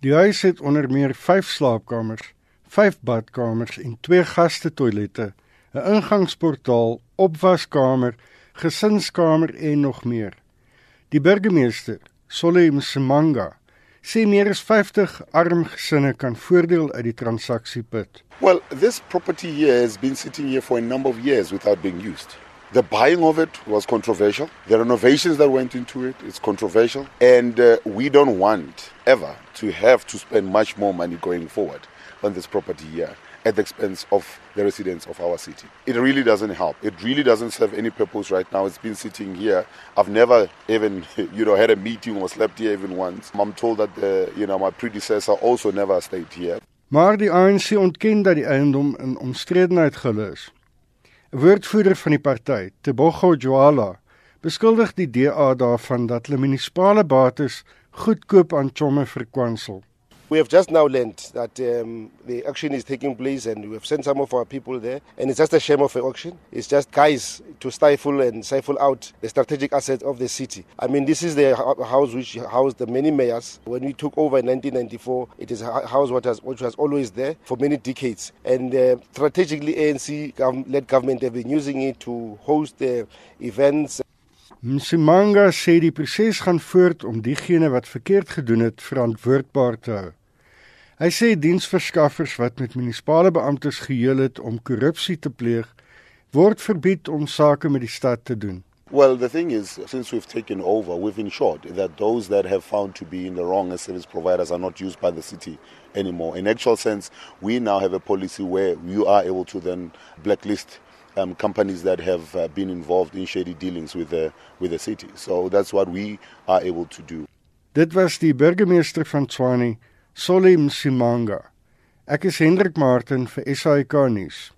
Die huis het onder meer 5 slaapkamers, 5 badkamers en 2 gaste toilette, 'n ingangsportaal, opwaskamer, gesinskamer en nog meer. Die burgemeester, Solem Simanga, sê meer as 50 arm gesinne kan voordeel uit die transaksie put. Well, this property here has been sitting here for a number of years without being used. The buying of it was controversial. The renovations that went into it is controversial. And uh, we don't want ever to have to spend much more money going forward on this property here at the expense of the residents of our city. It really doesn't help. It really doesn't serve any purpose right now. It's been sitting here. I've never even, you know, had a meeting or slept here even once. I'm told that the, you know, my predecessor also never stayed here. Maar die ANC ontken dat die eiendom in omstredenheid gehul is. Woordvoerder van die party, Tebogo Jwala, beskuldig die DA daarvan dat hulle munisipale bates goedkoop aan chomme verkwansel. We have just now learned that um, the auction is taking place and we have sent some of our people there. And it's just a shame of an auction. It's just guys to stifle and stifle out the strategic assets of the city. I mean, this is the house which housed the many mayors. When we took over in 1994, it is a house which, has, which was always there for many decades. And uh, strategically, ANC led government have been using it to host the events. Msimanga sê die proses gaan voort om diegene wat verkeerd gedoen het verantwoordbaar te hou. Hy sê diensverskaffers wat met munisipale beamptes geheel het om korrupsie te pleeg, word verbied om sake met die stad te doen. Well, the thing is, since we've taken over, we've ensured that those that have found to be in the wrong as service providers are not used by the city anymore. In actual sense, we now have a policy where you are able to then blacklist um, companies that have uh, been involved in shady dealings with the with the city. So that's what we are able to do. Dit was die burgemeester van Tshwane, Solim Simanga. Ek is Hendrik Martin vir SAK nuus.